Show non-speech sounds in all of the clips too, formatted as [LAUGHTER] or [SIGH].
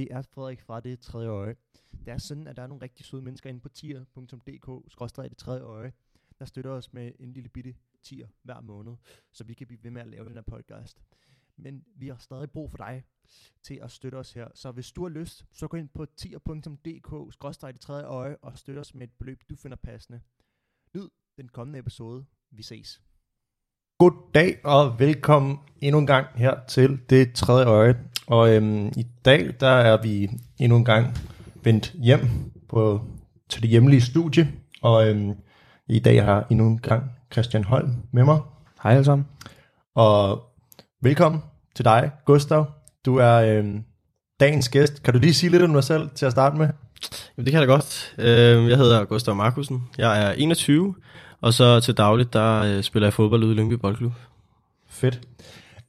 Det er Frederik fra Det Tredje Øje. Det er sådan, at der er nogle rigtig søde mennesker inde på tier.dk, det tredje øje, der støtter os med en lille bitte tier hver måned, så vi kan blive ved med at lave den her podcast. Men vi har stadig brug for dig til at støtte os her. Så hvis du har lyst, så gå ind på tier.dk, det tredje øje, og støt os med et beløb, du finder passende. Nyd den kommende episode. Vi ses. God dag og velkommen endnu en gang her til Det Tredje Øje. Og øhm, i dag, der er vi endnu en gang vendt hjem på, til det hjemlige studie. Og øhm, i dag har jeg endnu en gang Christian Holm med mig. Hej alle sammen. Og velkommen til dig, Gustav. Du er øhm, dagens gæst. Kan du lige sige lidt om dig selv til at starte med? Jamen, det kan jeg da godt. Øh, Jeg hedder Gustav Markusen. Jeg er 21, og så til dagligt, der øh, spiller jeg fodbold ude i Lyngby Boldklub. Fedt.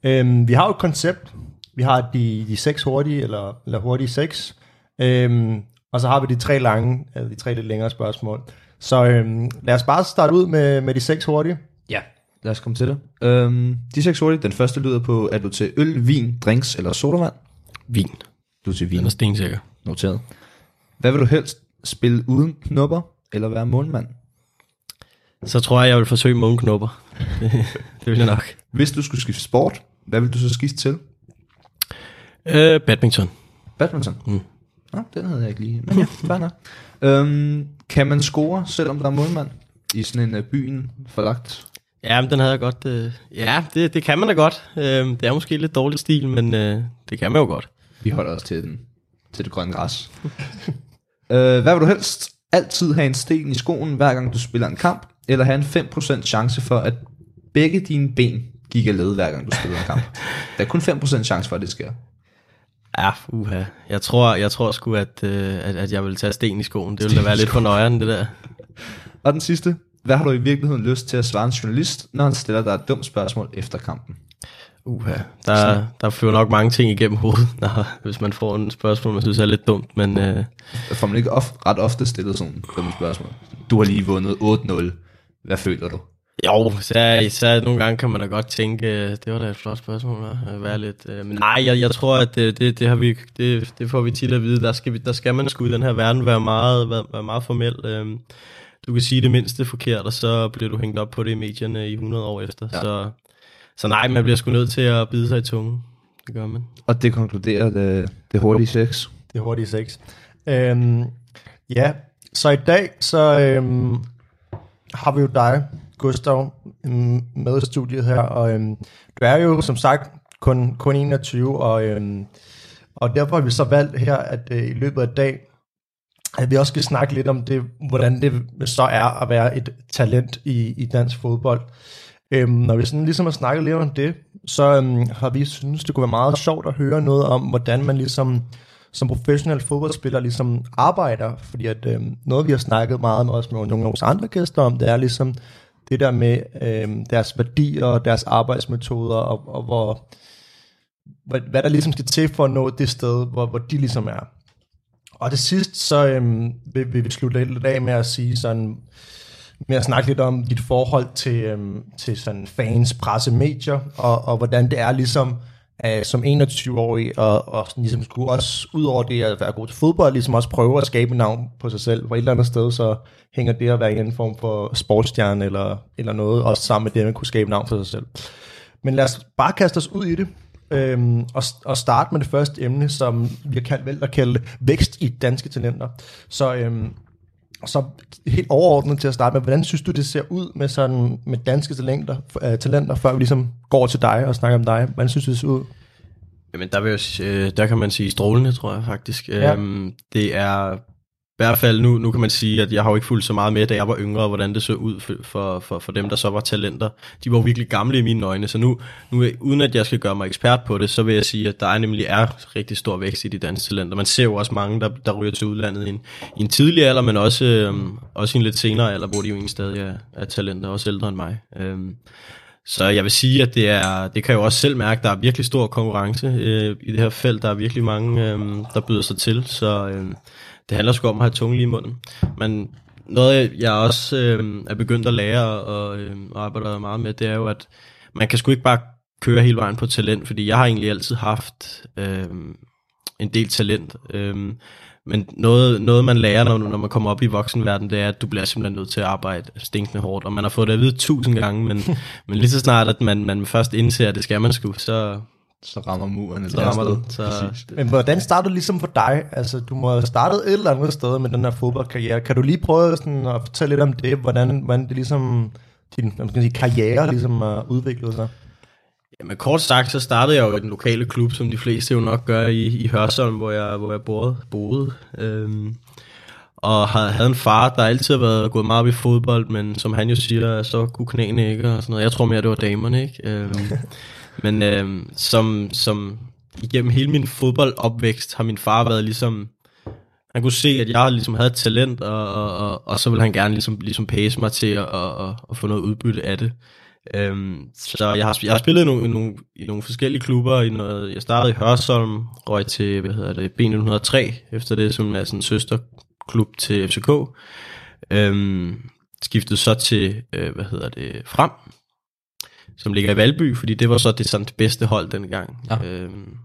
Øhm, vi har jo et koncept. Vi har de, de seks hurtige, eller, eller hurtige seks. Øhm, og så har vi de tre lange, eller de tre lidt længere spørgsmål. Så øhm, lad os bare starte ud med, med de seks hurtige. Ja, lad os komme til det. Øhm, de seks hurtige, den første lyder på, er du til øl, vin, drinks eller sodavand? Vin. Du er til Den vin. er stensikker. Noteret. Hvad vil du helst? Spille uden knopper eller være målmand? Så tror jeg, jeg vil forsøge månknopper. det, [LAUGHS] det vil jeg nok. Hvis du skulle skifte sport, hvad vil du så skifte til? Øh, badminton. Badminton? Mm. Nå, den havde jeg ikke lige. Men ja, [LAUGHS] fair nok. Øhm, kan man score, selvom der er målmand? I sådan en uh, byen forlagt? Ja, men den havde jeg godt. Øh, ja, det, det kan man da godt. Øh, det er måske lidt dårlig stil, men øh, det kan man jo godt. Vi holder os til, den, til det grønne græs. [LAUGHS] øh, hvad vil du helst? Altid have en sten i skoen, hver gang du spiller en kamp, eller have en 5% chance for, at begge dine ben gik af led, hver gang du spiller en kamp? [LAUGHS] Der er kun 5% chance for, at det sker. Ja, uha. Jeg tror, jeg tror sgu, at, øh, at, at jeg vil tage sten i skoen. Det ville da være lidt for nøjeren, det der. Og den sidste. Hvad har du i virkeligheden lyst til at svare en journalist, når han stiller dig et dumt spørgsmål efter kampen? Uha, der, der flyver nok mange ting igennem hovedet, [LAUGHS] når, hvis man får en spørgsmål, man synes er lidt dumt, men øh, får man ikke of, ret ofte stillet sådan dumme spørgsmål. Du har lige vundet 8-0. Hvad føler du? Jo, så, så nogle gange kan man da godt tænke, øh, det var da et flot spørgsmål, at være lidt, øh, men nej, jeg, jeg tror, at det, det, det, har vi, det, det får vi tit at vide, der skal, vi, der skal man sgu i den her verden være meget, være, være meget formel, øh, du kan sige det mindste forkert, og så bliver du hængt op på det i medierne i 100 år efter, ja. så, så nej, man bliver sgu nødt til at bide sig i tungen, det gør man. Og det konkluderer det, det hurtige sex. Det er hurtige seks. Øhm, ja, så i dag, så øhm, har vi jo dig, Gustav, mm, med i studiet her, og øhm, du er jo som sagt kun, kun 21, og, øhm, og derfor har vi så valgt her, at øh, i løbet af dag, at vi også skal snakke lidt om det, hvordan det så er at være et talent i, i dansk fodbold. Øhm, når vi sådan ligesom har snakket lidt om det, så øhm, har vi synes det kunne være meget sjovt at høre noget om, hvordan man ligesom som professionel fodboldspiller ligesom arbejder, fordi at øhm, noget vi har snakket meget med også med nogle af vores andre gæster om, det er ligesom det der med øh, deres værdier, deres arbejdsmetoder, og, og hvor, hvad, hvad der ligesom skal til for at nå det sted, hvor, hvor de ligesom er. Og det sidst, så øh, vil, vil vi slutte lidt af med at sige sådan, med at snakke lidt om dit forhold til, øh, til sådan fans, presse, medier, og, og hvordan det er ligesom øh, som 21-årig, og, og sådan ligesom skulle også, ud over det at være god til fodbold, ligesom også prøve at skabe et navn på sig selv. For et eller andet sted, så hænger det at være i en form for sportsstjerne eller, eller noget, også sammen med det, at man kunne skabe navn for sig selv. Men lad os bare kaste os ud i det, øhm, og, og starte med det første emne, som vi har kaldt, vel at kalde vækst i danske talenter. Så, øhm, så helt overordnet til at starte med, hvordan synes du, det ser ud med, sådan, med danske talenter, uh, talenter, før vi ligesom går til dig og snakker om dig? Hvordan synes du, det ser ud? Jamen, der, vil jeg, øh, der kan man sige strålende, tror jeg faktisk. Ja. Øhm, det er hvert fald nu, nu kan man sige, at jeg har jo ikke fulgt så meget med, da jeg var yngre, hvordan det så ud for, for, for, for dem, der så var talenter. De var jo virkelig gamle i mine øjne, så nu, nu, uden at jeg skal gøre mig ekspert på det, så vil jeg sige, at der er nemlig er rigtig stor vækst i de danske talenter. Man ser jo også mange, der, der ryger til udlandet i en, i en tidlig alder, men også, øhm, også i en lidt senere alder, hvor de jo egentlig stadig er, er talenter, også ældre end mig. Øhm, så jeg vil sige, at det er, det kan jeg jo også selv mærke, der er virkelig stor konkurrence øh, i det her felt. Der er virkelig mange, øh, der byder sig til, så øh, det handler sgu om at have tungen lige i munden. Men noget, jeg også øh, er begyndt at lære og øh, arbejder meget med, det er jo, at man kan sgu ikke bare køre hele vejen på talent, fordi jeg har egentlig altid haft øh, en del talent. Øh, men noget, noget man lærer, når, når man kommer op i voksenverden, det er, at du bliver simpelthen nødt til at arbejde stinkende hårdt. Og man har fået det at vide tusind gange, men, [LAUGHS] men lige så snart, at man, man først indser, at det skal man sgu, så, Så rammer muren. så rammer den. Så, Men hvordan startede det ligesom for dig? Altså, du må have startet et eller andet sted med den her fodboldkarriere. Kan du lige prøve sådan at fortælle lidt om det? Hvordan, hvordan det ligesom, din hvad skal man sige, karriere ligesom har udviklet sig? Jamen kort sagt, så startede jeg jo i den lokale klub, som de fleste jo nok gør i, i Hørsholm, hvor jeg, hvor jeg boede. boede. Øhm, og havde, havde en far, der altid har været gået meget op i fodbold, men som han jo siger, så kunne knæene ikke og sådan noget. Jeg tror mere, det var damerne, ikke? Øhm, [LAUGHS] men øh, som, som igennem hele min fodboldopvækst har min far været ligesom... Han kunne se, at jeg ligesom havde et talent, og, og, og, og så ville han gerne ligesom, ligesom pace mig til at, at, at, at få noget udbytte af det. Øhm, så jeg har, jeg har spillet i nogle, i, nogle, i nogle forskellige klubber. I noget, jeg startede i Hørsholm, røg til hvad hedder det, B903, efter det, som er sådan en søsterklub til FCK. Øhm, skiftede så til, øh, hvad hedder det, Frem, som ligger i Valby, fordi det var så det, sådan, det bedste hold dengang. Ja. Øhm,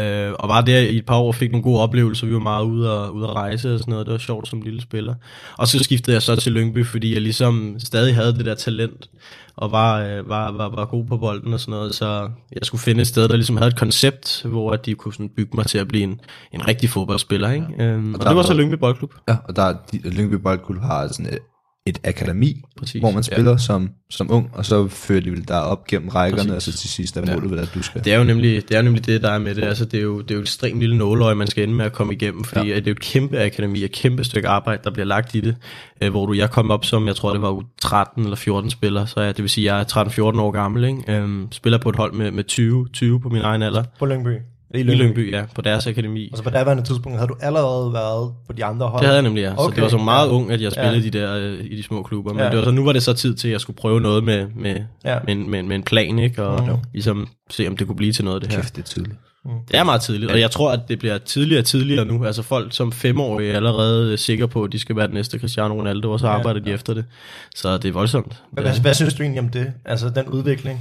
Øh, og var der i et par år og fik nogle gode oplevelser. Vi var meget ude og, ude at rejse og sådan noget. Det var sjovt som lille spiller. Og så skiftede jeg så til Lyngby, fordi jeg ligesom stadig havde det der talent, og var, øh, var, var, var god på bolden og sådan noget. Så jeg skulle finde et sted, der ligesom havde et koncept, hvor at de kunne sådan bygge mig til at blive en, en rigtig fodboldspiller. Ikke? Øhm, og, der det var så Lyngby Boldklub. Ja, og der er, de, Lyngby Boldklub har sådan et, et akademi, Præcis. hvor man spiller ja. som, som ung, og så fører de vel der op gennem rækkerne, Præcis. og så til sidst er målet vel, at du skal... Det er jo nemlig det, er jo nemlig det der er med det. Altså, det, er jo, det er jo et ekstremt lille nåløje, man skal ende med at komme igennem, fordi ja. det er jo et kæmpe akademi, et kæmpe stykke arbejde, der bliver lagt i det. Øh, hvor du, jeg kom op som, jeg tror det var u 13 eller 14 spiller, så jeg, det vil sige, jeg er 13-14 år gammel. Ikke? Øhm, spiller på et hold med, med 20, 20 på min egen alder. På Lyngby? I I Lyngby, ja, på deres akademi. Og så på daværende tidspunkt havde du allerede været på de andre hold? Det havde jeg nemlig, ja. Okay, så det var så meget ja. ung, at jeg spillede Ja. ja. de der øh, i de små klubber. Men Ja. ja. det var så, nu var det så tid til, at jeg skulle prøve noget med, med, Ja. ja. med, en, med, med en plan, ikke? Og Mhm. ligesom se, om det kunne blive til noget, det her. Kæft, det er tydeligt. Det er meget tidligt, og jeg tror, at det bliver tidligere og tidligere nu. Altså folk som femårige er allerede øh, sikre på, at de skal være den næste Cristiano Ronaldo, og så Ja. arbejder de efter det. Så det er voldsomt. Hvad, hvad, hvad synes du egentlig om det? Altså den udvikling?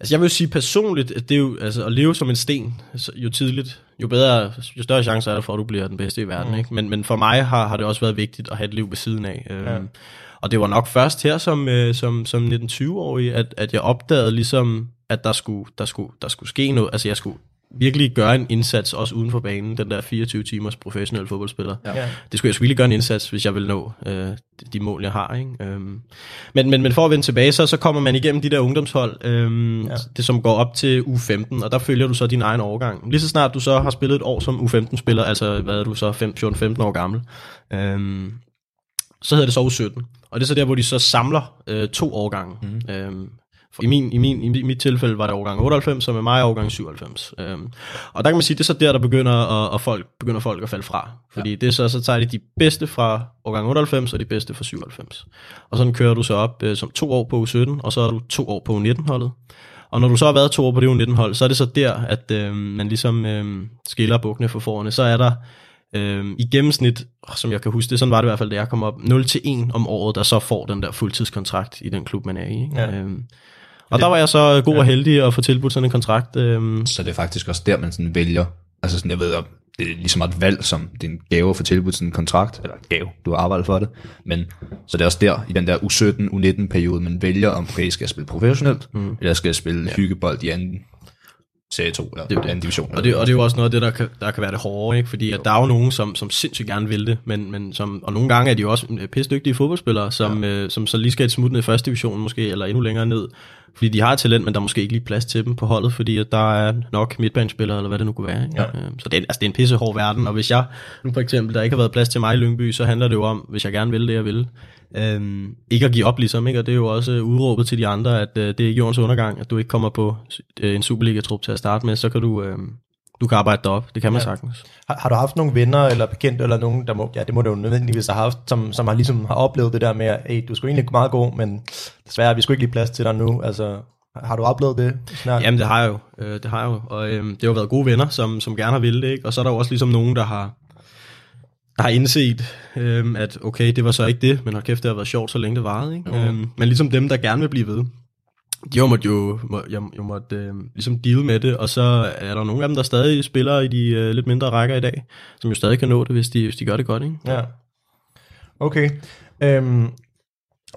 Altså jeg vil sige personligt, at det er jo, altså, at leve som en sten, altså, jo tidligt, jo bedre, jo større chancer er der for, at du bliver den bedste i verden. Mm. Ikke? Men, men for mig har, har det også været vigtigt at have et liv ved siden af. Øhm, Ja. Og det var nok først her som, øh, som, som 19-20-årig, at, at jeg opdagede ligesom, at der skulle, der, skulle, der skulle ske noget. Altså jeg skulle virkelig gøre en indsats, også uden for banen, den der 24 timers professionel fodboldspiller. Ja. Det skulle jeg skulle virkelig gøre en indsats, hvis jeg vil nå øh, de, mål, jeg har. Ikke? Øhm, men, men, men for at vende tilbage, så, så kommer man igennem de der ungdomshold, øhm, Ja. det som går op til U15, og der følger du så din egen overgang. Lige så snart du så har spillet et år som U15-spiller, altså hvad er du så, 14-15 år gammel, øhm, så hedder det så U17. Og det er så der, hvor de så samler øh, to årgange. Mm. Øhm, i, min, i, min, I mit tilfælde var det årgang 98, og med mig årgang 97. Øhm, og der kan man sige, det er så der, der begynder, at, at folk, begynder folk at falde fra. Fordi ja. det er så, så tager de de bedste fra årgang 98, og de bedste fra 97. Og sådan kører du så op øh, som to år på U17, og så er du to år på U19-holdet. Og når du så har været to år på det U19-hold, så er det så der, at øh, man ligesom øh, skiller bukkene for forerne. Så er der øh, i gennemsnit, som jeg kan huske det, sådan var det i hvert fald, da jeg kom op, 0-1 om året, der så får den der fuldtidskontrakt i den klub, man er i. Ikke? Ja. Øhm, og der var jeg så god og heldig at få tilbudt sådan en kontrakt. Øhm, Så det er faktisk også der, man sådan vælger, altså sådan, jeg ved, det er lige så meget et valg, som det er en gave at få tilbudt sådan en kontrakt, eller gave, du har arbejdet for det, men så det er også der, i den der U17, U19 periode, man vælger, om okay, skal jeg spille professionelt, mm. eller skal jeg spille ja. hyggebold i anden serie 2, eller Det anden division. Og det, og det er jo også noget af det, der kan, der kan være det hårde, ikke? fordi at der er jo nogen, som, som sindssygt gerne vil det, men, men som, og nogle gange er de jo også pisse dygtige fodboldspillere, som, ja. øh, som så lige skal et smut ned i første division måske, eller endnu længere ned, Fordi de har et talent, men der er måske ikke lige plads til dem på holdet, fordi at der er nok midtbanespillere, eller hvad det nu kunne være. Ikke? Ja. Øhm, Så det er, altså, det er en pissehård verden, og hvis jeg, nu for eksempel, der ikke har været plads til mig i Lyngby, så handler det jo om, hvis jeg gerne vil det, jeg vil, øhm, ikke at give op ligesom, ikke? og det er jo også udråbet til de andre, at øh, det er ikke jordens undergang, at du ikke kommer på øh, en Superliga-trup til at starte med, så kan du, øh, du kan arbejde dig op, det kan man Ja. sagtens. Har, har du haft nogle venner eller bekendte, eller nogen, der må, ja, det må du jo nødvendigvis have haft, som, som har ligesom har oplevet det der med, at hey, du sgu egentlig meget god, men desværre, vi skulle ikke lige plads til dig nu. Altså, har du oplevet det? Snart? Jamen det har jeg jo, øh, det har jeg jo, og øh, det har jo været gode venner, som, som gerne har ville det, ikke? og så er der jo også ligesom nogen, der har, der har indset, øh, at okay, det var så ikke det, men hold kæft, det har været sjovt, så længe det varede. Ikke? Øh, men ligesom dem, der gerne vil blive ved, de har måtte jo, må, jeg, jeg måtte øh, ligesom deal med det, og så er der nogle af dem, der stadig spiller i de øh, lidt mindre rækker i dag, som jo stadig kan nå det, hvis de, hvis de gør det godt. Ikke? Ja. Okay. Øhm,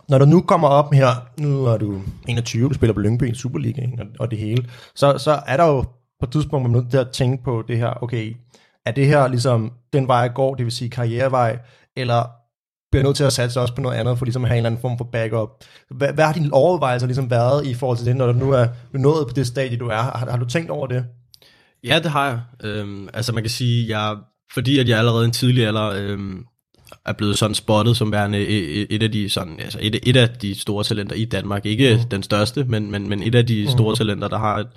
når du nu kommer op her, nu er du 21, du spiller på Lyngby i Superliga ikke? og, og det hele, så, så er der jo på et tidspunkt, man er nødt til at tænke på det her, okay, er det her ligesom den vej, jeg går, det vil sige karrierevej, eller bliver nødt til at satse også på noget andet, for ligesom at have en eller anden form for backup. Hvad, hvad har dine overvejelser ligesom været i forhold til det, når du nu er nået på det stadie, du er? Har, har du tænkt over det? Ja, det har jeg. Øhm, altså man kan sige, jeg, fordi at jeg allerede en tidlig alder øhm, er blevet sådan spottet som værende et, et af de sådan, altså et, et af de store talenter i Danmark. Ikke mm. den største, men, men, men et af de store talenter, der har et,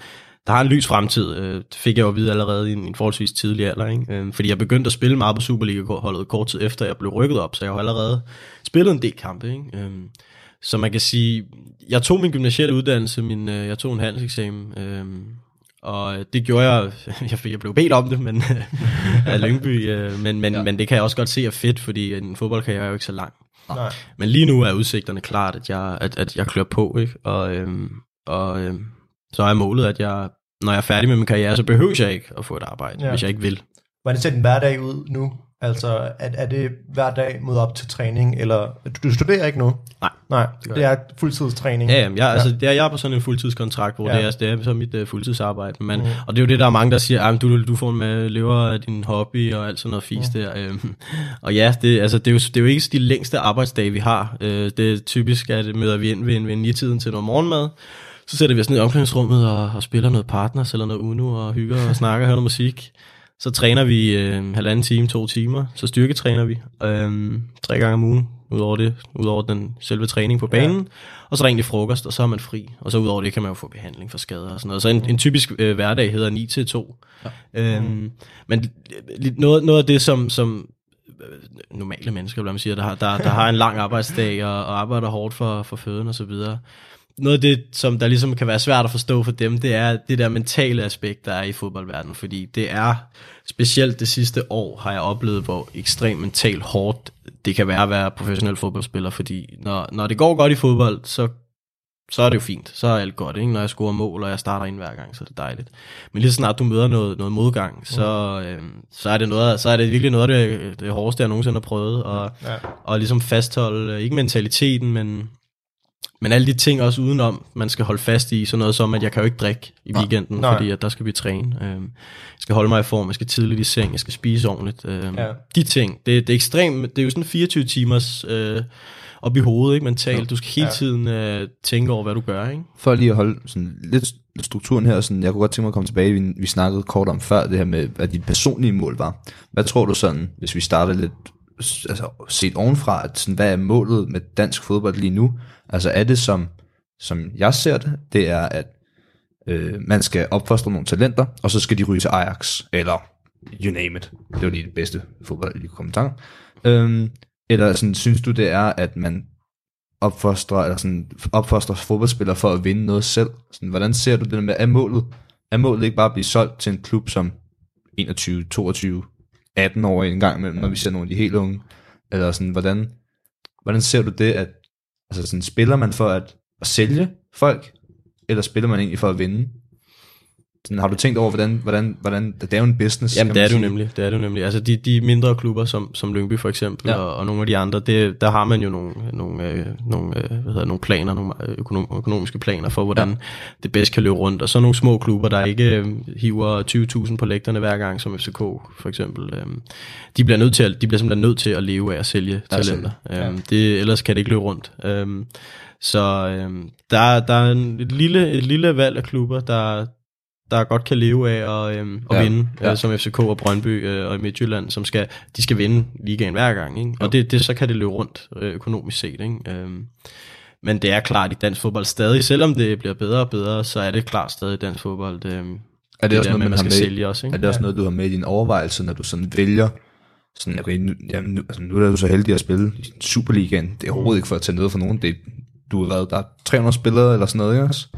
der har en lys fremtid. Øh, det fik jeg jo at vide allerede i en, en forholdsvis tidlig alder. Ikke? Øh, fordi jeg begyndte at spille meget på Superliga-holdet kort tid efter, jeg blev rykket op, så jeg har allerede spillet en del kampe. Ikke? Øh, så man kan sige, jeg tog min gymnasielle uddannelse, min, øh, jeg tog en handelseksamen, øh, og det gjorde jeg, [LAUGHS] jeg, fik, jeg blev bedt om det, men [LAUGHS] af Lyngby, øh, men, men, ja. men det kan jeg også godt se er fedt, fordi en fodboldkarriere er jo ikke så lang. Nej. Men lige nu er udsigterne klart, at jeg, at, at jeg klør på, ikke? Og, øhm, og øhm, så er målet, at jeg, når jeg er færdig med min karriere, så behøver jeg ikke at få et arbejde, Ja. ja. hvis jeg ikke vil. Hvordan ser din hverdag ud nu? Altså, er, er det hver dag møde op til træning, eller du studerer ikke nu? Nej. Nej, gør det er fuldtidstræning. Ja, jamen, jeg, altså, det er, jeg er på sådan en fuldtidskontrakt, hvor Ja. ja. det, er, det er så mit uh, fuldtidsarbejde. Men, Mm. Og det er jo det, der er mange, der siger, at du, du får med lever af din hobby og alt sådan noget fisk Mm. der. Øhm, og ja, det, altså, det, er jo, det er jo ikke de længste arbejdsdage, vi har. Øh, det er typisk, at møder vi ind ved, ved en tiden til noget morgenmad. Så sætter vi os ned i omklædningsrummet og, og spiller noget partners eller noget Uno og hygger og snakker og hører noget musik. Så træner vi øh, halvanden time, to timer. Så styrketræner vi øh, tre gange om ugen, udover det, udover den selve træning på banen. Ja. Og så er der egentlig frokost, og så er man fri. Og så udover det kan man jo få behandling for skader og sådan noget. Så en, en typisk øh, hverdag hedder 9 til 2. Ja. Øhm, men lidt- noget, noget af det, som, som øh, normale mennesker, hvad man siger, der, har- der, der har en lang arbejdsdag og, og arbejder hårdt for, for føden og så videre. Noget af det, som der ligesom kan være svært at forstå for dem, det er det der mentale aspekt, der er i fodboldverdenen. Fordi det er, specielt det sidste år, har jeg oplevet, hvor ekstremt mentalt hårdt det kan være at være professionel fodboldspiller. Fordi når, når det går godt i fodbold, så så er det jo fint. Så er alt godt, ikke? Når jeg scorer mål, og jeg starter ind hver gang, så er det dejligt. Men lige så snart du møder noget, noget modgang, så, øh, så, er det noget, så er det virkelig noget af det, det hårdeste, jeg nogensinde har prøvet. Og, Ja. og ligesom fastholde, ikke mentaliteten, men, men alle de ting også udenom, man skal holde fast i. Sådan noget som, at jeg kan jo ikke drikke i weekenden, Nej. fordi at der skal vi træne. Øh, jeg skal holde mig i form, jeg skal tidligt i seng, jeg skal spise ordentligt. Øh, Ja. De ting, det, det er ekstremt, det er jo sådan 24 timers... Øh, op i hovedet, ikke mentalt. Du skal hele Ja. tiden øh, tænke over, hvad du gør, ikke? For lige at holde sådan lidt strukturen her, sådan, jeg kunne godt tænke mig at komme tilbage, vi, vi snakkede kort om før, det her med, hvad dit personlige mål var. Hvad tror du sådan, hvis vi starter lidt altså, set ovenfra, at sådan, hvad er målet med dansk fodbold lige nu? Altså er det som, som jeg ser det, det er, at øh, man skal opfostre nogle talenter, og så skal de ryge til Ajax, eller you name it. Det var lige det bedste fodbold, komme i kommentar. Øhm, eller sådan, synes du, det er, at man opfostrer, eller sådan, opfostrer fodboldspillere for at vinde noget selv? Sådan, hvordan ser du det med, er målet, er målet ikke bare at blive solgt til en klub som 21, 22, 18 år en gang imellem, når vi ser nogle af de helt unge? Eller sådan, hvordan, hvordan ser du det, at altså sådan, spiller man for at, at sælge folk, eller spiller man egentlig for at vinde? Sådan, har du tænkt over, hvordan, hvordan, hvordan det er jo en business? Jamen det er det jo nemlig, det er det jo nemlig. Altså de, de mindre klubber som, som Lyngby for eksempel, Ja. og, og nogle af de andre, det, der har man jo nogle, nogle, øh, nogle, øh, hvad hedder, nogle planer, nogle øh, økonom, økonomiske planer for, hvordan ja. det bedst kan løbe rundt. Og så nogle små klubber, der ikke øh, hiver 20.000 på lægterne hver gang, som FCK for eksempel, øh, de bliver nødt til at, de bliver simpelthen nødt til at leve af at sælge Ja, talenter. Ja. Øh, det, ellers kan det ikke løbe rundt. Øh, så øh, der, der er en, et, lille, et lille valg af klubber, der, der godt kan leve af at, øhm, at Ja, vinde, ja. øh, som FCK og Brøndby øh, og i Midtjylland, som skal, de skal vinde ligaen hver gang, ikke? og det, det, så kan det løbe rundt øh, økonomisk set. Ikke? Øhm, men det er klart i dansk fodbold stadig, selvom det bliver bedre og bedre, så er det klart stadig i dansk fodbold. Øh, Er det, også der noget, med, man skal med, sælge også, ikke? er det også noget, du har med i din overvejelse, når du sådan vælger, sådan, okay, nu, jamen, nu, altså, nu er du så heldig at spille i Superligaen. Det er overhovedet ikke for at tage noget for nogen. Det, du har været, der er 300 spillere eller sådan noget, ikke også?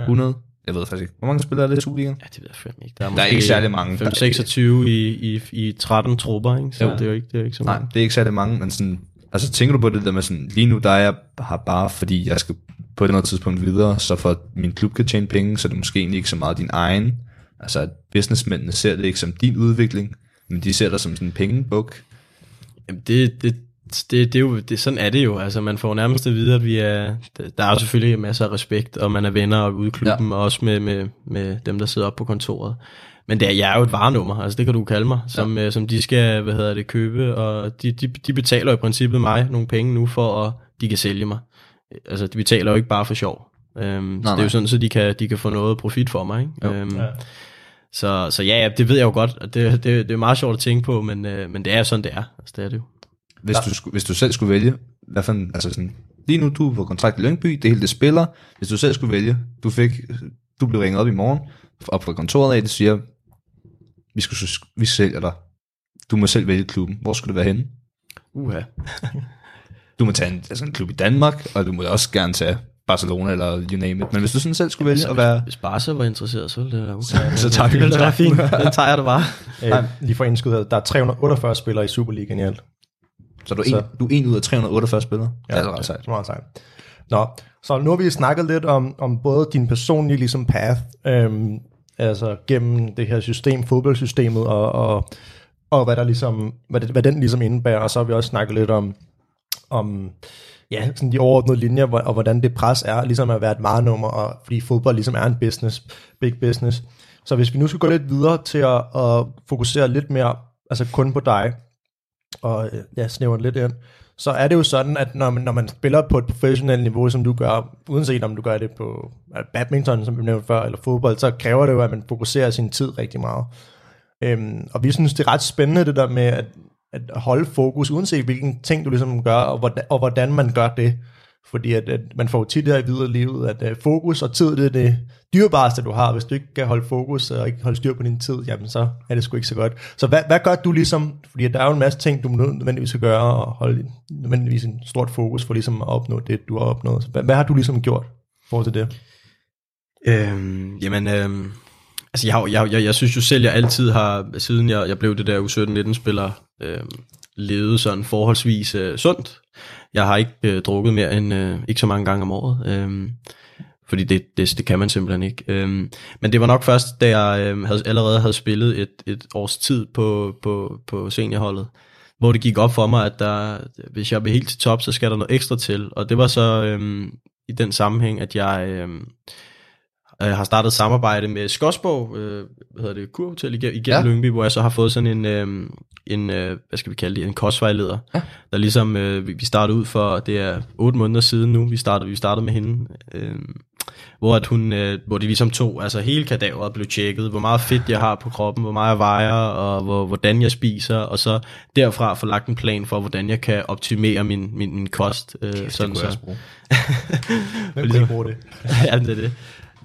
100? Jeg ved faktisk ikke. Hvor mange spillere er det i Superligaen? Ja, det ved jeg fandme ikke. Der er, Der er ikke særlig mange. 5, 26 i, i, i 13 trupper, ikke? så Jo. det er jo ikke, det er ikke så Nej, meget. det er ikke særlig mange, men sådan, altså tænker du på det der med sådan, lige nu der er jeg har bare, fordi jeg skal på et eller andet tidspunkt videre, så for at min klub kan tjene penge, så er det måske egentlig ikke så meget din egen. Altså at businessmændene ser det ikke som din udvikling, men de ser dig som sådan en pengebuk. Jamen, det, det, det, det er jo, det, sådan er det jo. Altså, man får nærmest at vide, at vi er... Der er jo selvfølgelig masser af respekt, og man er venner ude i klubben, ja. og også med, med, med dem, der sidder oppe på kontoret. Men det er, jeg er jo et varenummer, altså det kan du kalde mig, som, ja. som de skal, hvad hedder det, købe, og de, de, de betaler i princippet mig nogle penge nu, for at de kan sælge mig. Altså, de betaler jo ikke bare for sjov. Øhm, nej, så det er jo sådan, så de kan, de kan få noget profit for mig, ikke? Jo. Øhm, Ja. så, så ja, ja, det ved jeg jo godt, og det, det, det er meget sjovt at tænke på, men, øh, men det er jo sådan, det er. Altså, det er det jo. Hvis du, skulle- hvis du selv skulle vælge, hvad for en, altså sådan, lige nu du er på kontrakt i Lyngby, det hele det spiller, hvis du selv skulle vælge, du fik, du blev ringet op i morgen, op fra kontoret af, det siger, vi, skal, vi sælger dig, du må selv vælge klubben, hvor skulle det være henne? Uha. Du må tage en, altså en klub i Danmark, og du må også gerne tage Barcelona eller you name it. Men hvis du sådan selv skulle vælge at være... Hvis Barca var interesseret, så ville det være okay. Så tager vi [LAUGHS] det. den. er fint. Den tager jeg det bare. Øh, lige for indskud der er 348 spillere i Superligaen i alt. Så du er, Så- en, du er en ud af 348 spillere. Ja, det er ret sejt. Det er meget sejt. Nå, så nu har vi snakket lidt om, om både din personlige ligesom path, øhm, altså gennem det her system, fodboldsystemet, og, og, og hvad, der ligesom, hvad, det, hvad den ligesom indebærer, og så har vi også snakket lidt om, om ja, sådan de overordnede linjer, og hvordan det pres er, ligesom at være et varenummer, og fordi fodbold ligesom er en business, big business. Så hvis vi nu skal gå lidt videre til at, at fokusere lidt mere, altså kun på dig, og ja, snæver lidt ind, så er det jo sådan, at når man, når man spiller på et professionelt niveau, som du gør, uanset om du gør det på badminton, som vi nævnte før, eller fodbold, så kræver det jo, at man fokuserer sin tid rigtig meget. Øhm, og vi synes, det er ret spændende det der med at, at holde fokus, uanset hvilken ting du ligesom gør, og hvordan, og hvordan man gør det. Fordi at, at man får jo tit her i videre livet, at uh, fokus og tid, det er det dyrebareste, du har. Hvis du ikke kan holde fokus øh, og ikke holde styr på din tid, jamen så er det sgu ikke så godt. Så hvad, hvad gør du ligesom, fordi der er jo en masse ting, du nødvendigvis skal gøre, og holde nødvendigvis en stort fokus for ligesom at opnå det, du har opnået. Så hvad, hvad har du ligesom gjort i forhold til det? Øhm, jamen, øhm, altså jeg, har- jeg, jeg, jeg synes jo selv, jeg altid har, siden jeg, jeg blev det der U17-19-spiller, øhm, levet sådan forholdsvis øh, sundt. Jeg har ikke øh, drukket mere end øh, ikke så mange gange om året. øh, fordi det, det, det kan man simpelthen ikke. Øh, men det var nok først, da jeg øh, havde, allerede havde spillet et, et års tid på, på, på seniorholdet, hvor det gik op for mig, at der, hvis jeg vil helt til top, så skal der noget ekstra til. Og det var så øh, i den sammenhæng, at jeg Øh, øh, har startet samarbejde med Skodsborg, øh, hvad hedder det, kurhotel igennem, Ja. Lyngby, hvor jeg så har fået sådan en, øh, en øh, hvad skal vi kalde det, en kostvejleder, Ja. der ligesom, øh, vi vi startede ud for, det er otte måneder siden nu, vi startede, vi startede med hende, øh, hvor, at hun, øh, hvor de ligesom tog, altså hele kadaveret blev tjekket, hvor meget fedt jeg har på kroppen, hvor meget jeg vejer, og hvor, hvordan jeg spiser, og så derfra få lagt en plan for, hvordan jeg kan optimere min, min, min kost. Øh, det sådan kunne jeg så. også bruge. [LAUGHS] Hvem kunne ikke bruge det? [LAUGHS] ja, det er det.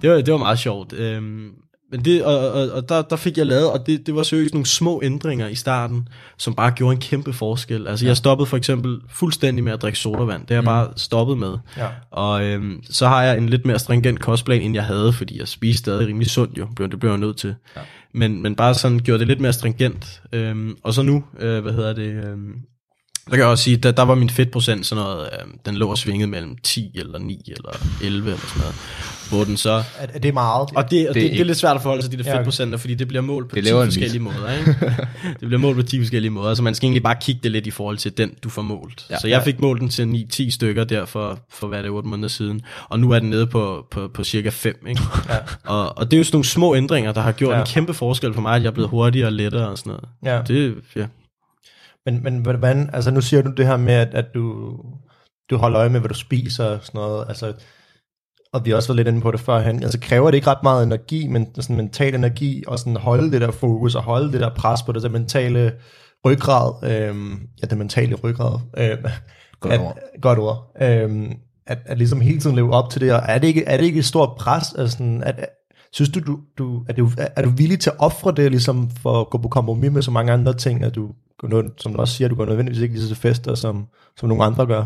Det var, det var meget sjovt. Øhm, men det, og, og, og der, der fik jeg lavet, og det, det var seriøst nogle små ændringer i starten, som bare gjorde en kæmpe forskel. Altså ja. jeg stoppede for eksempel fuldstændig med at drikke sodavand. Det har jeg bare stoppet med. Ja. Og øhm, så har jeg en lidt mere stringent kostplan, end jeg havde, fordi jeg spiste stadig rimelig sundt jo. Det blev jeg nødt til. Ja. Men, men bare sådan gjorde det lidt mere stringent. Øhm, og så nu, øh, hvad hedder det, øhm, Der kan jeg også sige, der, der var min fedtprocent sådan noget, øh, den lå og svinget mellem 10 eller 9 eller 11 eller sådan noget. Hvor den så... Er, er det meget? Og det, og det, det, ikke- er lidt svært at forholde sig til de der fedtprocenter, fordi det bliver målt på Det 10 laver en forskellige måder. Ikke? [LAUGHS] det bliver målt på 10 forskellige måder, så man skal egentlig bare kigge det lidt i forhold til den, du får målt. Ja. så jeg fik målt den til 9-10 stykker der for, for hvad er det, 8 måneder siden, og nu er den nede på, på, på cirka 5. Ikke? Ja. og, og det er jo sådan nogle små ændringer, der har gjort ja. en kæmpe forskel for mig, at jeg er blevet hurtigere og lettere og sådan noget. Ja. Det, ja. Men, men hvordan, altså nu siger du det her med, at, at du, du holder øje med, hvad du spiser og sådan noget, altså, og vi har også været lidt inde på det førhen, altså kræver det ikke ret meget energi, men sådan mental energi, og sådan holde det der fokus, og holde det der pres på det, der mentale ryggrad, øhm, ja, det mentale ryggrad, øhm, Godt at, ord. godt ord, øhm, at, at ligesom hele tiden leve op til det, og er det ikke, er det ikke et stort pres, altså sådan, at Synes du, du, du, er, du, er du villig til at ofre det, ligesom for at gå på kompromis med så mange andre ting, at du, som du også siger, du går nødvendigvis ikke lige så til fester, som, som nogle andre gør?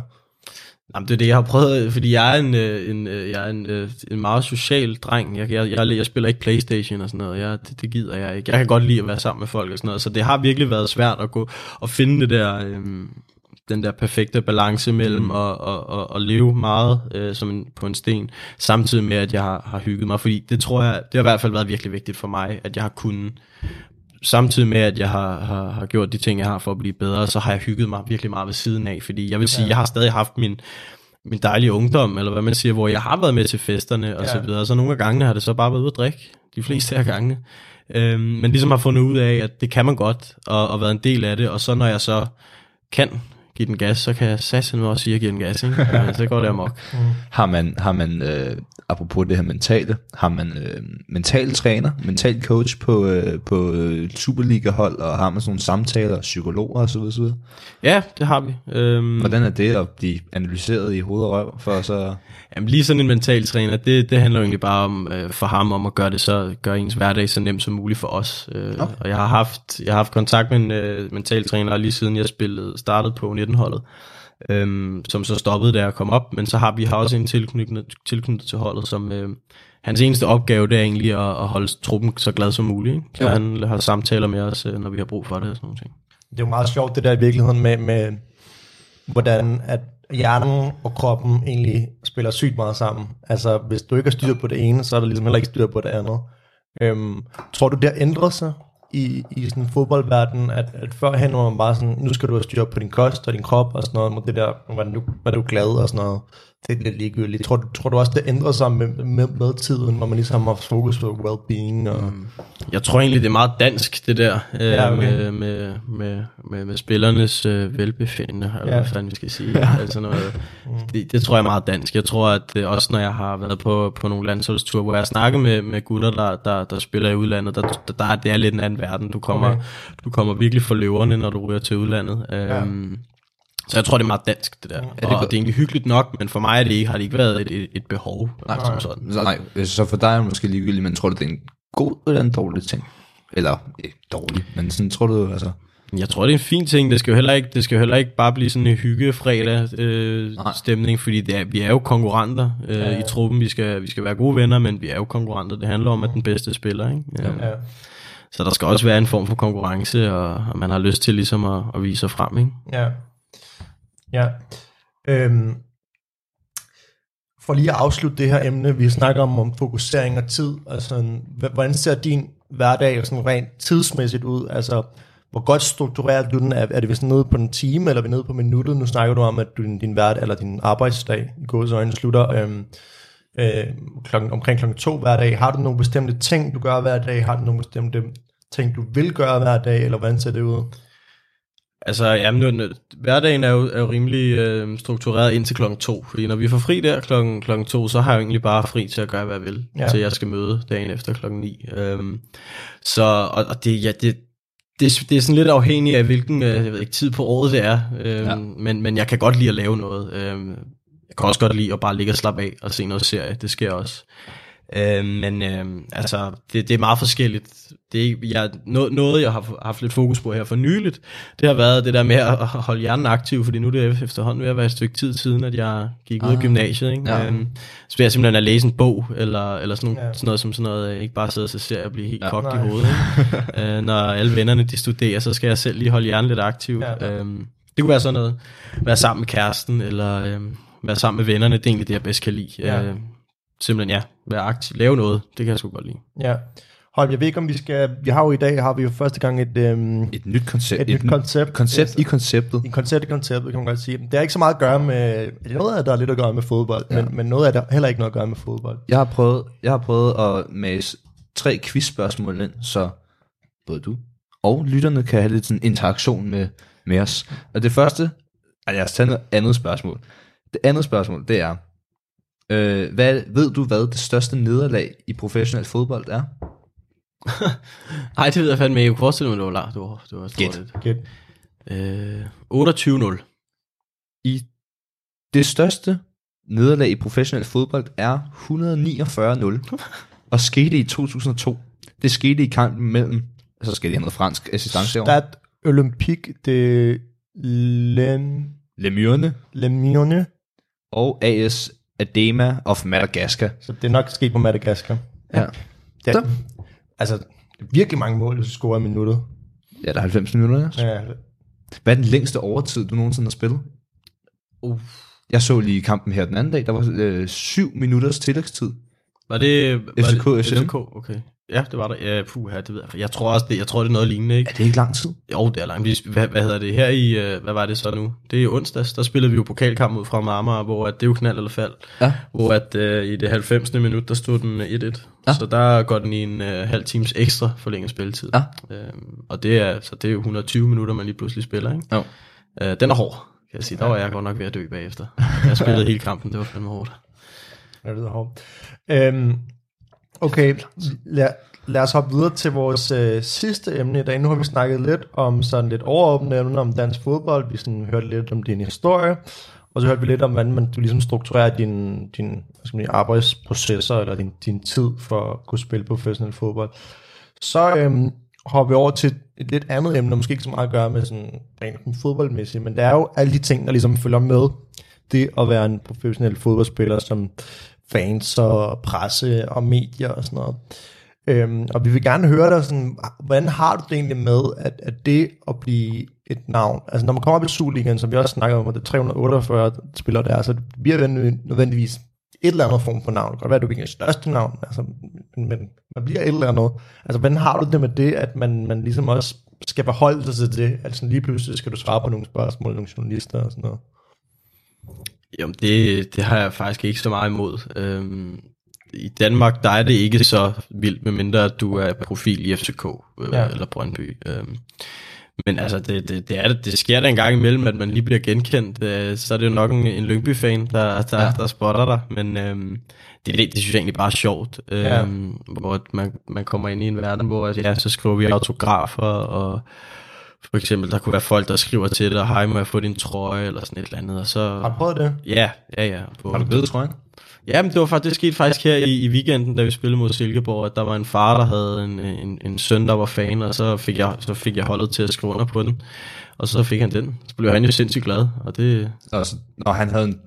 Jamen, det er det, jeg har prøvet, fordi jeg er en, øh, en, øh, jeg er en, øh, en meget social dreng. Jeg, jeg, jeg, jeg spiller ikke Playstation og sådan noget. Jeg, det, det gider jeg ikke. Jeg kan godt lide at være sammen med folk og sådan noget. Så det har virkelig været svært at gå og finde det der, øh, den der perfekte balance mellem mm. at, at, at, at leve meget øh, som en, på en sten, samtidig med, at jeg har, har hygget mig. Fordi det tror jeg, det har i hvert fald været virkelig vigtigt for mig, at jeg har kunnet samtidig med, at jeg har, har, har gjort de ting, jeg har for at blive bedre, så har jeg hygget mig virkelig meget ved siden af, fordi jeg vil sige, jeg har stadig haft min, min dejlige ungdom, eller hvad man siger, hvor jeg har været med til festerne og Ja. så videre, så nogle af gangene har det så bare været ude at drikke, de fleste af gangene, øhm, men ligesom har fundet ud af, at det kan man godt, og, og været en del af det, og så når jeg så kan give den gas, så kan jeg satse nu også sige, at jeg giver den gas, ikke? Ja, så går det amok. Har man, har man øh, apropos det her mentale, har man øh, mental træner, mental coach på, øh, på øh, Superliga-hold, og har man sådan nogle samtaler, psykologer osv. osv. Ja, det har vi. Øhm, Hvordan er det at blive analyseret i hoved og røv, for så... Jamen lige sådan en mental træner, det, det handler jo egentlig bare om, øh, for ham om at gøre det så, gøre ens hverdag så nemt som muligt for os. Øh, Okay. Og jeg har haft, jeg har haft kontakt med en øh, mental træner lige siden jeg spillede, startede på 19-holdet, øhm, som så stoppede da jeg kom op, men så har vi har også en tilknyttet, tilknyttet til holdet, som øh, hans eneste opgave, det er egentlig at, at holde truppen så glad som muligt. Ikke? Så han har samtaler med os, øh, når vi har brug for det og sådan nogle ting. Det er jo meget sjovt det der i virkeligheden med, med hvordan at hjernen og kroppen egentlig spiller sygt meget sammen. Altså, hvis du ikke har styr på det ene, så er der ligesom heller ikke styr på det andet. Øhm, tror du, det har ændret sig i, i sådan en fodboldverden, at, at førhen var man bare sådan, nu skal du have styr på din kost og din krop og sådan noget, med det der, hvordan du, hvad du glad og sådan noget. Det er lidt ligegyldigt. Tror, du- tror du også, det ændrer sig med, med, med tiden, hvor man ligesom har fokus på well-being? Og, mm. Jeg tror egentlig, det er meget dansk, det der, øh, Ja, okay. med, med, med, med, med spillernes øh, velbefindende, eller Ja. hvad fanden vi skal sige. Ja. Altså noget, det, det tror jeg er meget dansk. Jeg tror, at det, også når jeg har været på, på nogle landsholdsture, hvor jeg har snakket med, med gutter, der, der, der spiller i udlandet, der, der, der er det er lidt en anden verden. Du kommer, Okay. du kommer virkelig for løverne, når du ryger til udlandet. Ja. Så jeg tror, det er meget dansk, det der. det og det er egentlig hyggeligt nok, men for mig er det ikke, har det ikke været et, et, et behov. Nej, som sådan. Så, nej, så for dig er det måske ligegyldigt, men tror du, det er en god eller en dårlig ting? Eller ikke dårlig, men sådan tror du, altså... Jeg tror, det er en fin ting. Det skal jo heller ikke, det skal jo heller ikke bare blive sådan en hygge fredag øh, Nej. stemning, fordi det er, vi er jo konkurrenter øh, ja, ja. i truppen. Vi skal, vi skal være gode venner, men vi er jo konkurrenter. Det handler om, at den bedste spiller. Ikke? Ja. ja. Så der skal også være en form for konkurrence, og, og man har lyst til ligesom at, at vise sig frem. Ikke? Ja. Ja. Øhm, for lige at afslutte det her emne, vi snakker om, om fokusering og tid, altså, hvordan ser din hverdag sådan rent tidsmæssigt ud? Altså, hvor godt struktureret du den? Er, er det vist nede på en time, eller er vi nede på minuttet? Nu snakker du om, at din, din hverdag, eller din arbejdsdag i gåsøjne slutter øhm, øh, klokken, omkring klokken to hver dag. Har du nogle bestemte ting, du gør hver dag? Har du nogle bestemte ting, du vil gøre hver dag, eller hvordan ser det ud? Altså, jamen, nu, hverdagen er jo, er jo rimelig øh, struktureret indtil klokken to, fordi når vi får fri der klokken, klokken to, så har jeg jo egentlig bare fri til at gøre, hvad jeg vil, Ja. til jeg skal møde dagen efter klokken ni. Øhm, så, og, og det, ja, det, det, det er sådan lidt afhængigt af, hvilken øh, jeg ved ikke, tid på året det er, øhm, Ja. men, men jeg kan godt lide at lave noget. Øhm, jeg kan også godt lide at bare ligge og slappe af og se noget serie, det sker også. Øhm, men øhm, altså, det, det er meget forskelligt. Det er, ikke- jeg, noget, noget, jeg har haft lidt fokus på her for nyligt, det har været det der med at holde hjernen aktiv, fordi nu er det efterhånden ved at være et stykke tid siden, at jeg gik ud af Ah. gymnasiet. Ikke? Ja. Øhm, så jeg simpelthen at læse en bog, eller, eller sådan, Ja. sådan noget som sådan noget, øh, ikke bare sidde og se serier og blive helt Ja. kogt i Nej. hovedet. Ikke? [LAUGHS] øh, når alle vennerne de studerer, så skal jeg selv lige holde hjernen lidt aktiv. Ja. Ja. Øhm, Det kunne være sådan noget, være sammen med kæresten, eller øh, være sammen med vennerne, det er egentlig det, jeg bedst kan lide. Ja. Øh, simpelthen, ja, være aktiv, lave noget, det kan jeg sgu godt lide. Ja. Holm, jeg ved ikke, om vi skal... Vi har jo i dag, har vi jo første gang et, øhm, et, Et nyt koncept. et nyt koncept. koncept i konceptet. En koncept i konceptet, kan man godt sige. Det har ikke så meget at gøre med... Det er noget af det, der er lidt at gøre med fodbold, ja. men, men noget af det heller ikke noget at gøre med fodbold. Jeg har prøvet, jeg har prøvet at mase tre quizspørgsmål ind, så både du og lytterne kan have lidt sådan interaktion med, med os. Og det første, altså jeg har taget et andet spørgsmål. Det andet spørgsmål, det er, øh, hvad, ved du hvad det største nederlag i professionel fodbold er? [LAUGHS] Ej, det ved jeg fandme ikke. Jeg kunne forestille mig, det var langt. Det var, det var Gæt. Okay. Øh, 28-0. I det største nederlag i professionel fodbold er 149-0 [LAUGHS] og skete i 2002. Det skete i kampen mellem, så skal det have noget fransk assistance. Stade Olympique de Lem, Lemurne Lemurne. og AS Adema of Madagascar. Så det er nok sket på Madagaskar. Ja. Det, Så. Altså, virkelig mange mål, hvis du scorer i minuttet. Ja, der er 90 minutter. Ja. Ja, Hvad er den længste overtid, du nogensinde har spillet? Uh. Jeg så lige kampen her den anden dag. Der var øh, syv minutters tillægstid. Var det... Var FCK, det, FCM? FCK, okay. Ja, det var der. Ja, puh, her, det ved jeg. Jeg tror også, det, jeg tror, det er noget lignende, ikke? Er det ikke lang tid? Jo, det er langt. Vi- Hvad, hvad hedder det? Her i, øh, hvad var det så nu? Det er i onsdags, der spillede vi jo pokalkamp ud fra Marmar, hvor at det er jo knald eller fald. Ja. Hvor at øh, i det 90. minut, der stod den øh, 1-1. Ja. Så der går den i en øh, halv times ekstra forlænget spilletid. Ja. Øhm, og det er, så det er jo 120 minutter, man lige pludselig spiller, ikke? Jo. Øh, den er hård, kan jeg sige. Der var jeg godt nok ved at dø bagefter. Jeg spillede [LAUGHS] hele kampen, det var fandme hårdt. det lyder hårdt. Øhm, okay, lad, lad os hoppe videre til vores øh, sidste emne i dag. Nu har vi snakket lidt om sådan lidt overordnede emner om dansk fodbold. Vi sådan hørte lidt om din historie, og så hørte vi lidt om, hvordan man, du ligesom strukturerer din, din hvad skal man arbejdsprocesser, eller din, din tid for at kunne spille professionel fodbold. Så øhm, hopper vi over til et lidt andet emne, der måske ikke så meget at gøre med sådan rent fodboldmæssigt, men det er jo alle de ting, der ligesom følger med det at være en professionel fodboldspiller, som fans og presse og medier og sådan noget. Øhm, og vi vil gerne høre dig sådan, hvordan har du det egentlig med, at, at det at blive et navn, altså når man kommer op i Superligaen, som vi også snakker om, at det er 348 spillere der, så det bliver nødvendig- nødvendigvis et eller andet form for navn. Det kan godt være, at du ikke er det største navn, altså, men, men man bliver et eller andet. Altså, hvordan har du det med det, at man, man ligesom også skal forholde sig til det, Altså lige pludselig skal du svare på nogle spørgsmål, nogle journalister og sådan noget. Jamen, det, det har jeg faktisk ikke så meget imod. Øhm, I Danmark, der er det ikke så vildt, medmindre at du er profil i FCK øh, Ja. ja. eller Brøndby. Øhm, men altså, det, det, det, er, det, sker der en gang imellem, at man lige bliver genkendt. Øh, så er det jo nok en, en Lyngby-fan, der, der, Ja. ja. der spotter dig. Men øhm, det, det, det synes jeg egentlig bare er sjovt. Ja. Øhm, Hvor man, man kommer ind i en verden, hvor ja, så skriver vi autografer, og for eksempel, der kunne være folk, der skriver til dig, hej, må jeg få din trøje, eller sådan et eller andet. Og så, Har du prøvet det? Ja, ja, ja. På, Har du blevet, tror jeg? Ja, men det var faktisk, det skete faktisk her i, i weekenden, da vi spillede mod Silkeborg, at der var en far, der havde en, en, en søn, der var fan, og så fik, jeg, så fik jeg holdet til at skrive under på den. Og så fik han den. Så blev han jo sindssygt glad, og det, Altså, når han havde en...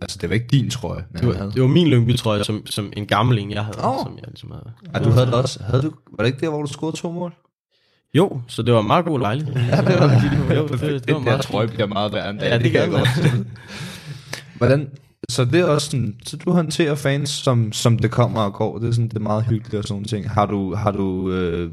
Altså, det var ikke din trøje, men det, var, havde... det var min Lyngby-trøje, som, som en gammel en, jeg havde. Åh. Som jeg ligesom havde. Ja, du havde det også. Havde du, var det ikke der, hvor du scorede to mål? Jo, så det var en meget god lejlighed. [LAUGHS] Ja, det var, jo, det, det, det var meget trøje bliver meget værd end Ja, det kan jeg [LAUGHS] Hvordan, så det er også sådan, så du håndterer fans, som, som det kommer og går, det er sådan, det er meget hyggeligt og sådan ting. Har du, har du, øh,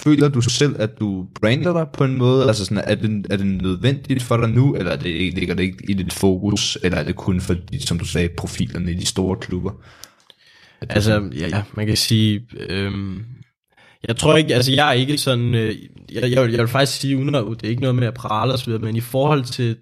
føler du selv, at du brander dig på en måde, altså sådan, er det, er det nødvendigt for dig nu, eller er det, ligger det ikke i dit fokus, eller er det kun for, som du sagde, profilerne i de store klubber? Altså, ja, ja, man kan sige, øhm, jeg tror ikke, altså jeg er ikke sådan, øh, jeg, jeg, vil, jeg vil faktisk sige, uden at, det er ikke noget med at prale og så videre, men i forhold til,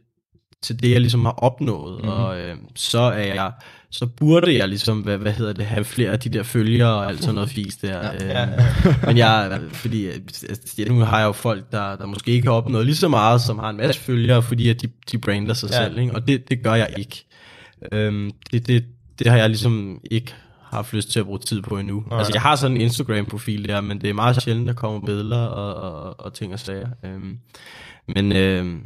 til det, jeg ligesom har opnået, mm-hmm. og øh, så er jeg, så burde jeg ligesom, hvad, hvad hedder det, have flere af de der følgere og alt sådan noget fisk der. Ja, øh, ja, [LAUGHS] Men jeg, fordi altså, nu har jeg jo folk, der, der måske ikke har opnået lige så meget, som har en masse følgere, fordi at de, de brander sig Ja. ja. selv, ikke? og det, det gør jeg ikke. Øhm, det, det, det har jeg ligesom ikke haft lyst til at bruge tid på endnu. Nej. Altså, jeg har sådan en Instagram-profil der, men det er meget sjældent, der kommer billeder og, og, og ting og sager. Øhm, men, øhm,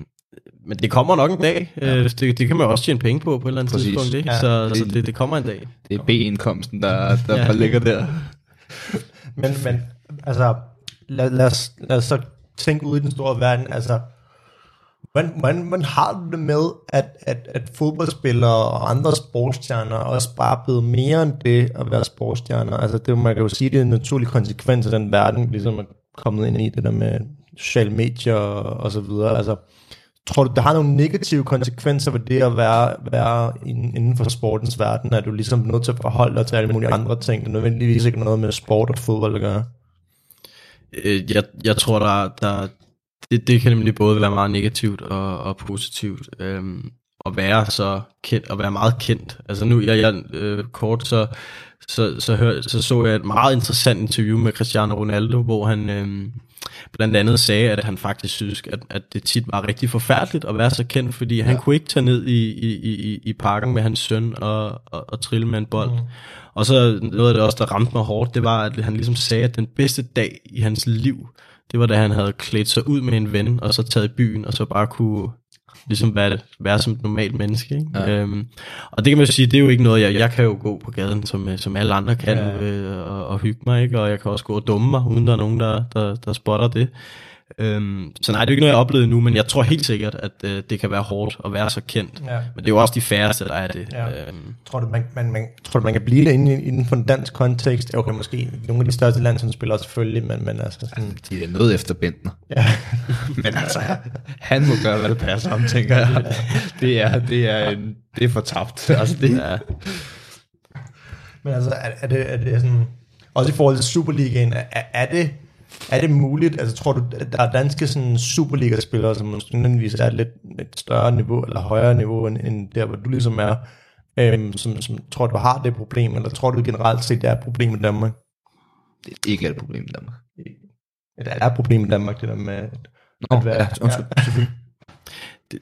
men det kommer nok en dag. Ja. Øh, det, det kan man også tjene penge på på et eller andet Præcis. tidspunkt. Ikke? Ja. Så, så det, det kommer en dag. Det er B-indkomsten, der, der Ja. ja. ligger der. Men, men altså, lad, lad, os, lad os så tænke ud i den store verden, altså, man, man, man har det med, at, at, at fodboldspillere og andre sportsstjerner også bare er blevet mere end det at være sportsstjerner? Altså det, man kan jo sige, det er en naturlig konsekvens af den verden, ligesom er kommet ind i det der med sociale medier og, og så videre. Altså, tror du, der har nogle negative konsekvenser ved det at være, være inden for sportens verden? Er du ligesom nødt til at forholde dig til alle mulige andre ting, der nødvendigvis ikke noget med sport og fodbold at gøre? Øh, jeg, jeg tror, der, der det, det kan nemlig både være meget negativt og, og positivt. Øhm, at være så kendt, at være meget kendt. Altså nu, jeg, jeg øh, kort, så, så, så, hør, så så jeg et meget interessant interview med Cristiano Ronaldo, hvor han øh, blandt andet sagde, at han faktisk synes, at, at det tit var rigtig forfærdeligt at være så kendt, fordi ja. han kunne ikke tage ned i, i, i, i parken med hans søn og, og, og trille med en bold. Mm. Og så noget af det også, der ramte mig hårdt, det var, at han ligesom sagde, at den bedste dag i hans liv, det var da han havde klædt sig ud med en ven, og så taget i byen, og så bare kunne ligesom være, være som et normalt menneske. Ikke? Ja. Øhm, og det kan man sige, det er jo ikke noget, jeg, jeg kan jo gå på gaden, som, øh, som alle andre kan, ja. øh, og, og hygge mig, ikke? og jeg kan også gå og dumme mig, uden der er nogen, der, der, der spotter det. Øhm, så nej, det er ikke noget, jeg har oplevet nu, men jeg tror helt sikkert, at øh, det kan være hårdt at være så kendt. Ja. Men det er jo også de færreste, der er det. Ja. Øhm. Tror, du, man, man, man, tror du, man kan blive det inden, inden for en dansk kontekst? Okay, måske nogle af de største landsholdsspillere selvfølgelig, men, men altså sådan... De er noget efter Bentner. Ja. [LAUGHS] men altså, han må gøre, hvad det passer ham, tænker jeg. Det er, det er, en, det er for tabt. [LAUGHS] Altså, det er... Men altså, er, er, det, er det sådan... Også i forhold til Superligaen, er, er det er det muligt, altså tror du, at der er danske sådan, Superliga-spillere, som nødvendigvis er et lidt, lidt større niveau, eller højere niveau, end, end der, hvor du ligesom er, øhm, som, som tror du har det problem, eller tror du generelt set, det er et problem i Danmark? Det er ikke et problem i Danmark. Det er et problem i Danmark, det der med at, Nå, at være, ja, undskyld, ja. selvfølgelig [LAUGHS]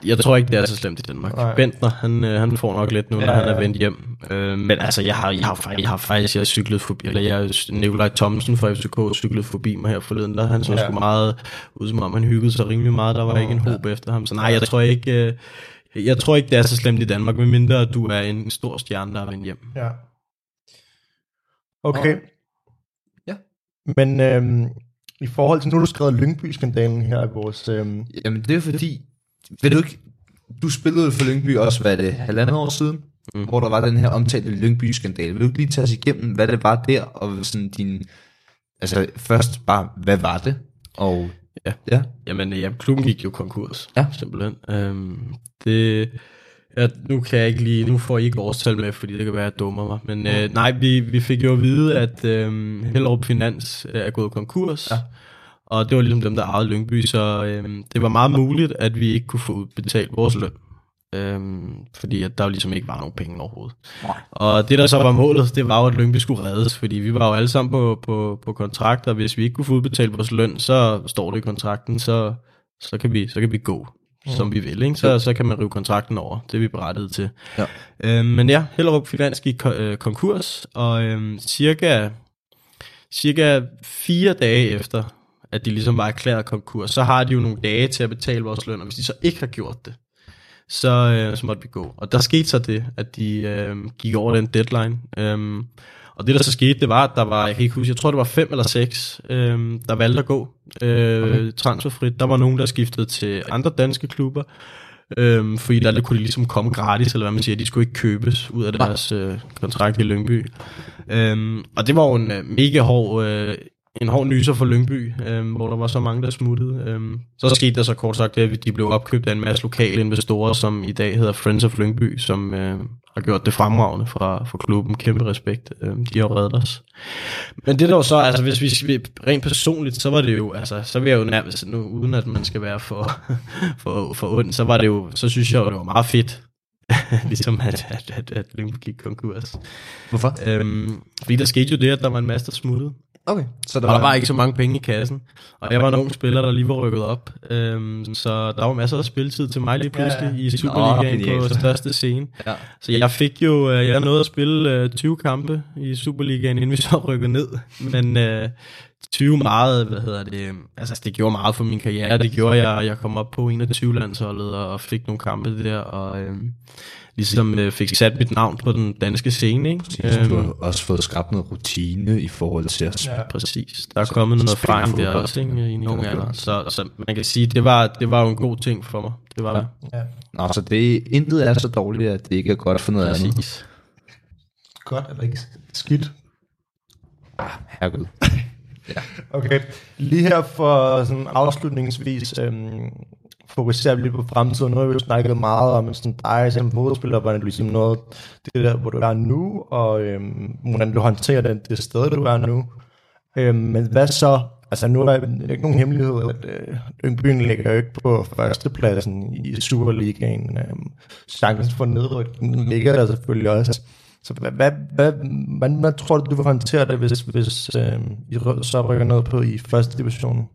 jeg tror ikke, det er så slemt i Danmark. Nej. Bentner, han, øh, han får nok lidt nu, når ja, han er vendt hjem. Øh, men altså, jeg har, jeg har, jeg har faktisk jeg har cyklet forbi, eller jeg, Nikolaj Thomsen fra FCK cyklet forbi mig her forleden, der han så ja. sgu meget ud, som om han hyggede sig rimelig meget, der var oh, ikke en håb ja. efter ham. Så nej, jeg tror ikke, øh, jeg tror ikke, det er så slemt i Danmark, medmindre du er en stor stjerne, der er vendt hjem. Ja. Okay. Ja. Men øhm, i forhold til, nu har du skrevet Lyngby-skandalen her i vores... Øhm, Jamen det er fordi, ved du ikke, du spillede for Lyngby også, hvad det, halvandet år siden, mm. hvor der var den her omtalte Lyngby-skandale. Vil du ikke lige tage os igennem, hvad det var der, og sådan din, altså først bare, hvad var det? Og ja, ja. Jamen, ja, klubben gik jo konkurs, ja. simpelthen. Um, det, ja, nu kan jeg ikke lige, nu får I ikke årstal med, fordi det kan være, at jeg dummer mig. Men uh, nej, vi, vi fik jo at vide, at um, Hellerup Finans er gået konkurs. Ja og det var ligesom dem, der ejede Lyngby, så øhm, det var meget muligt, at vi ikke kunne få betalt vores løn. Øhm, fordi at der jo ligesom ikke var nogen penge overhovedet. Nej. Og det der så var målet, det var jo, at Lyngby skulle reddes, fordi vi var jo alle sammen på, på, på kontrakt, og hvis vi ikke kunne få udbetalt vores løn, så står det i kontrakten, så, så, kan, vi, så kan vi gå, mm. som vi vil. Ikke? Så, så kan man rive kontrakten over, det er vi berettiget til. Ja. Øhm, men ja, Hellerup Finans gik øh, konkurs, og øhm, cirka, cirka fire dage efter, at de ligesom var erklæret konkurs, så har de jo nogle dage til at betale vores løn, og hvis de så ikke har gjort det, så, øh, så måtte vi gå. Og der skete så det, at de øh, gik over den deadline. Um, og det der så skete, det var, at der var, jeg kan ikke huske, jeg tror det var fem eller seks, øh, der valgte at gå øh, okay. transferfrit. Der var nogen, der skiftede til andre danske klubber, øh, fordi der kunne de ligesom komme gratis, eller hvad man siger, de skulle ikke købes ud af deres øh, kontrakt i Lyngby. Øh, og det var jo en øh, mega hård øh, en hård nyser for Lyngby, øh, hvor der var så mange, der smuttede. Øh, så skete der så kort sagt, at de blev opkøbt af en masse lokale investorer, som i dag hedder Friends of Lyngby, som øh, har gjort det fremragende fra, for klubben. Kæmpe respekt. Øh, de har reddet os. Men det der var så, altså hvis vi rent personligt, så var det jo, altså så vil jeg jo nærmest, nu, uden at man skal være for, [LAUGHS] for, for ond, så var det jo, så synes jeg jo, det var meget fedt, [LAUGHS] ligesom at, at, at, at Lyngby gik konkurs. Hvorfor? Øhm, fordi der skete jo det, at der var en masse, der smuttede. Okay. Så der, og var... der var ikke så mange penge i kassen. Og jeg var en ung spiller, der lige var rykket op. Øhm, så der var masser af spilletid til mig lige pludselig ja, ja. i Superligaen oh, på største scene. Ja. Så jeg fik jo, øh, jeg nåede at spille 20 øh, kampe i Superligaen, inden vi så [LAUGHS] rykkede ned. Men uh, 20 meget, hvad hedder det, altså det gjorde meget for min karriere. Det gjorde jeg, jeg kom op på 21 landsholdet og fik nogle kampe der. Og, øhm, ligesom øh, fik sat mit navn på den danske scene. Ikke? Du Øhm, har også fået skabt noget rutine i forhold til at Ja. Præcis. Der er kommet noget erfaring der også, ikke, i en ung alder. Så, så man kan sige, det var, det var jo en god ting for mig. Det var Ja. det. Ja. Nå, så det intet er så dårligt, at det ikke er godt for noget andet. Præcis. Godt eller ikke skidt. Herregud. [LAUGHS] Okay, lige her for sådan afslutningsvis øhm, fokuserer vi lige på fremtiden. Nu har vi jo snakket meget om sådan dig som fodspiller, hvordan du ligesom noget det der, hvor du er nu, og øhm, hvordan du håndterer den, det sted, du er nu. Øhm, men hvad så? Altså nu er der ikke nogen hemmelighed, at øh, Yngbyen ligger jo ikke på førstepladsen i Superligaen. Øhm, chancen for nedrykning ligger der selvfølgelig også. Så hvad, hvad, hvad, hvad, hvad tror du, du vil håndtere det, hvis, hvis øh, I så rykker ned på i første division?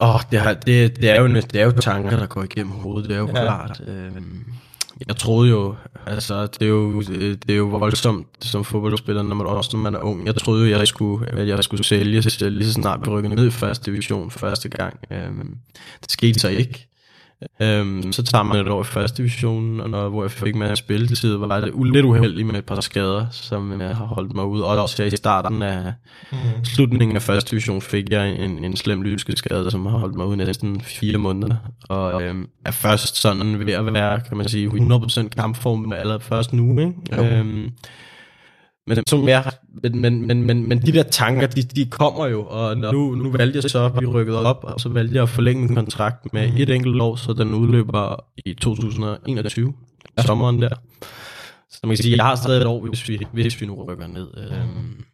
Åh, oh, det, har- det, det, er jo, det er jo tanker, der går igennem hovedet, det er jo Ja. klart. Øhm, jeg troede jo, altså det er jo, det er jo voldsomt som fodboldspiller, når man, også når man er ung. Jeg troede jo, jeg skulle, at jeg skulle sælge sig lige så snart vi rykkede ned i første division første gang. Øhm, det skete så ikke. Øhm, så tager man et år i første division, og når, hvor jeg fik med spilletid, var det lidt uheldigt med et par skader, som jeg har holdt mig ud. Og også i starten af mm. slutningen af første division fik jeg en, en slem lyskeskade, som har holdt mig ud næsten fire måneder. Og øhm, er først sådan ved at være, kan man sige, 100% kampform allerede først nu. Ikke? Øhm, men, som jeg, men, men, men, men, men de der tanker, de, de kommer jo, og nu, nu valgte jeg så at blive rykket op, og så valgte jeg at forlænge min kontrakt med et enkelt år, så den udløber i 2021, sommeren der. Så man kan sige, jeg har stadig et år, hvis vi, hvis vi nu rykker ned. Øhm,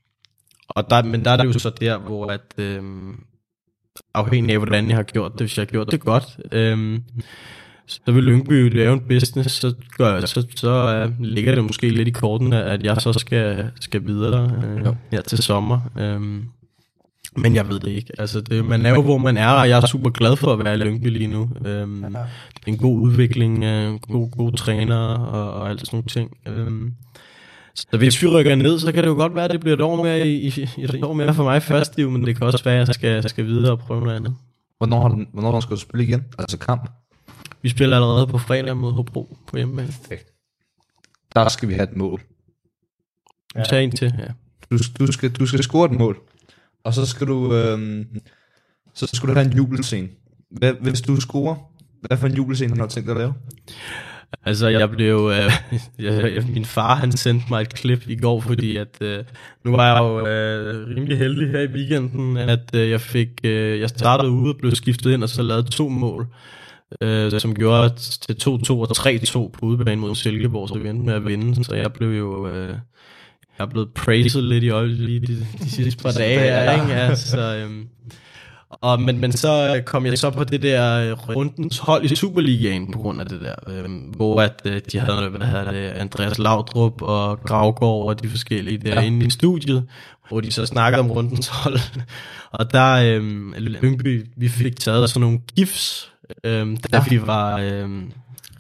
og der, men der er det jo så der, hvor at, øhm, afhængig af, hvordan jeg har gjort det, hvis jeg har gjort det godt, øhm, så vil Lyngby lave en business, så, gør, jeg- så, så uh, ligger det måske lidt i kortene, at jeg så skal, skal videre uh, her til sommer. Um, men jeg ved det ikke. Altså, det, man er jo, hvor man er, og jeg er super glad for at være i Lyngby lige nu. Um, det er en god udvikling, uh, god, god træner og, og alt sådan nogle ting. Um, så hvis vi rykker ned, så kan det jo godt være, at det bliver et år mere, i, i, et år mere for mig først, men det kan også være, at jeg skal, skal videre og prøve noget andet. Hvornår, har den, hvornår skal du spille igen? Altså kamp? Vi spiller allerede på fredag mod Hobro på hjemmebane. Der skal vi have et mål. Ja. Tag en til, ja. Du, du, skal, du skal score et mål. Og så skal du, øhm, så skal du have en jubelscene. Hvad, hvis du scorer, hvad for en jubelscene har du tænkt dig at lave? Altså, jeg blev... Øh, [LAUGHS] jeg, jeg, min far, han sendte mig et klip i går, fordi at... Øh, nu var jeg jo øh, rimelig heldig her i weekenden, at øh, jeg fik... Øh, jeg startede ude og blev skiftet ind, og så lavede to mål, øh, som gjorde til 2-2 og 3-2 på udebane mod Silkeborg, så vi endte med at vinde. Så jeg blev jo... Øh, jeg er blevet praised lidt i øjeblikket de, de sidste par dage her, ikke? Altså, øhm, og, men, men så øh, kom jeg så på det der øh, rundens hold i Superligaen på grund af det der, øh, hvor at øh, de havde hvad hedder det, Andreas Laudrup og Gravgaard og de forskellige derinde ja. i studiet, hvor de så snakkede om rundens hold. [LAUGHS] og der, øh, Lyngby, vi fik taget sådan nogle gifs, øh, da ja. vi var... Øh,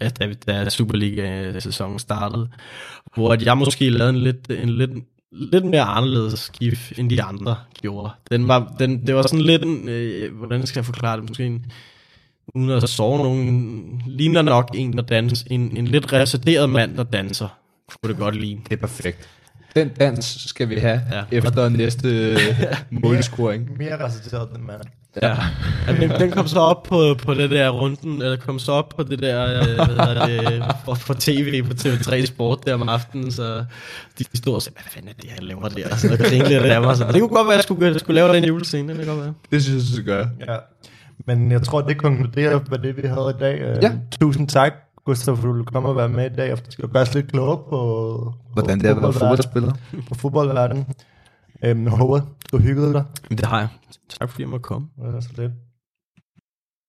ja, da, da Superliga-sæsonen startede, hvor at jeg måske lavede en lidt, en lidt, lidt mere anderledes skift, end de andre gjorde. Den var, den, det var sådan lidt en, øh, hvordan skal jeg forklare det, måske en, uden at sove nogen, ligner nok en, der danser, en, en lidt reserveret mand, der danser, kunne det godt ligne. Det er perfekt. Den dans skal vi have Ja. efter næste øh, [LAUGHS] målscoring. Mere reciteret den mand. Ja. ja den, den kom så op på, på det der runden, eller kom så op på det der, øh, hvad hedder det, for, for tv på TV3 Sport der om aftenen, så de stod og sagde, hvad fanden er det, jeg laver der? Så jeg grinte lidt af mig, så det kunne godt være, at jeg skulle, jeg skulle lave den julescene, det kan godt være. Det synes jeg, du gør. Ja. Men jeg tror, det konkluderer med det, vi havde i dag. Øh, Ja. Tusind tak, Gustav, for at du ville komme og være med i dag, og skal gøre os lidt klogere på, Hvordan på det er at være fodboldverden- fodboldspiller. På fodboldverdenen. Øhm, håber, du hyggede dig. Det har jeg. Tak fordi jeg måtte komme. Det var så lidt.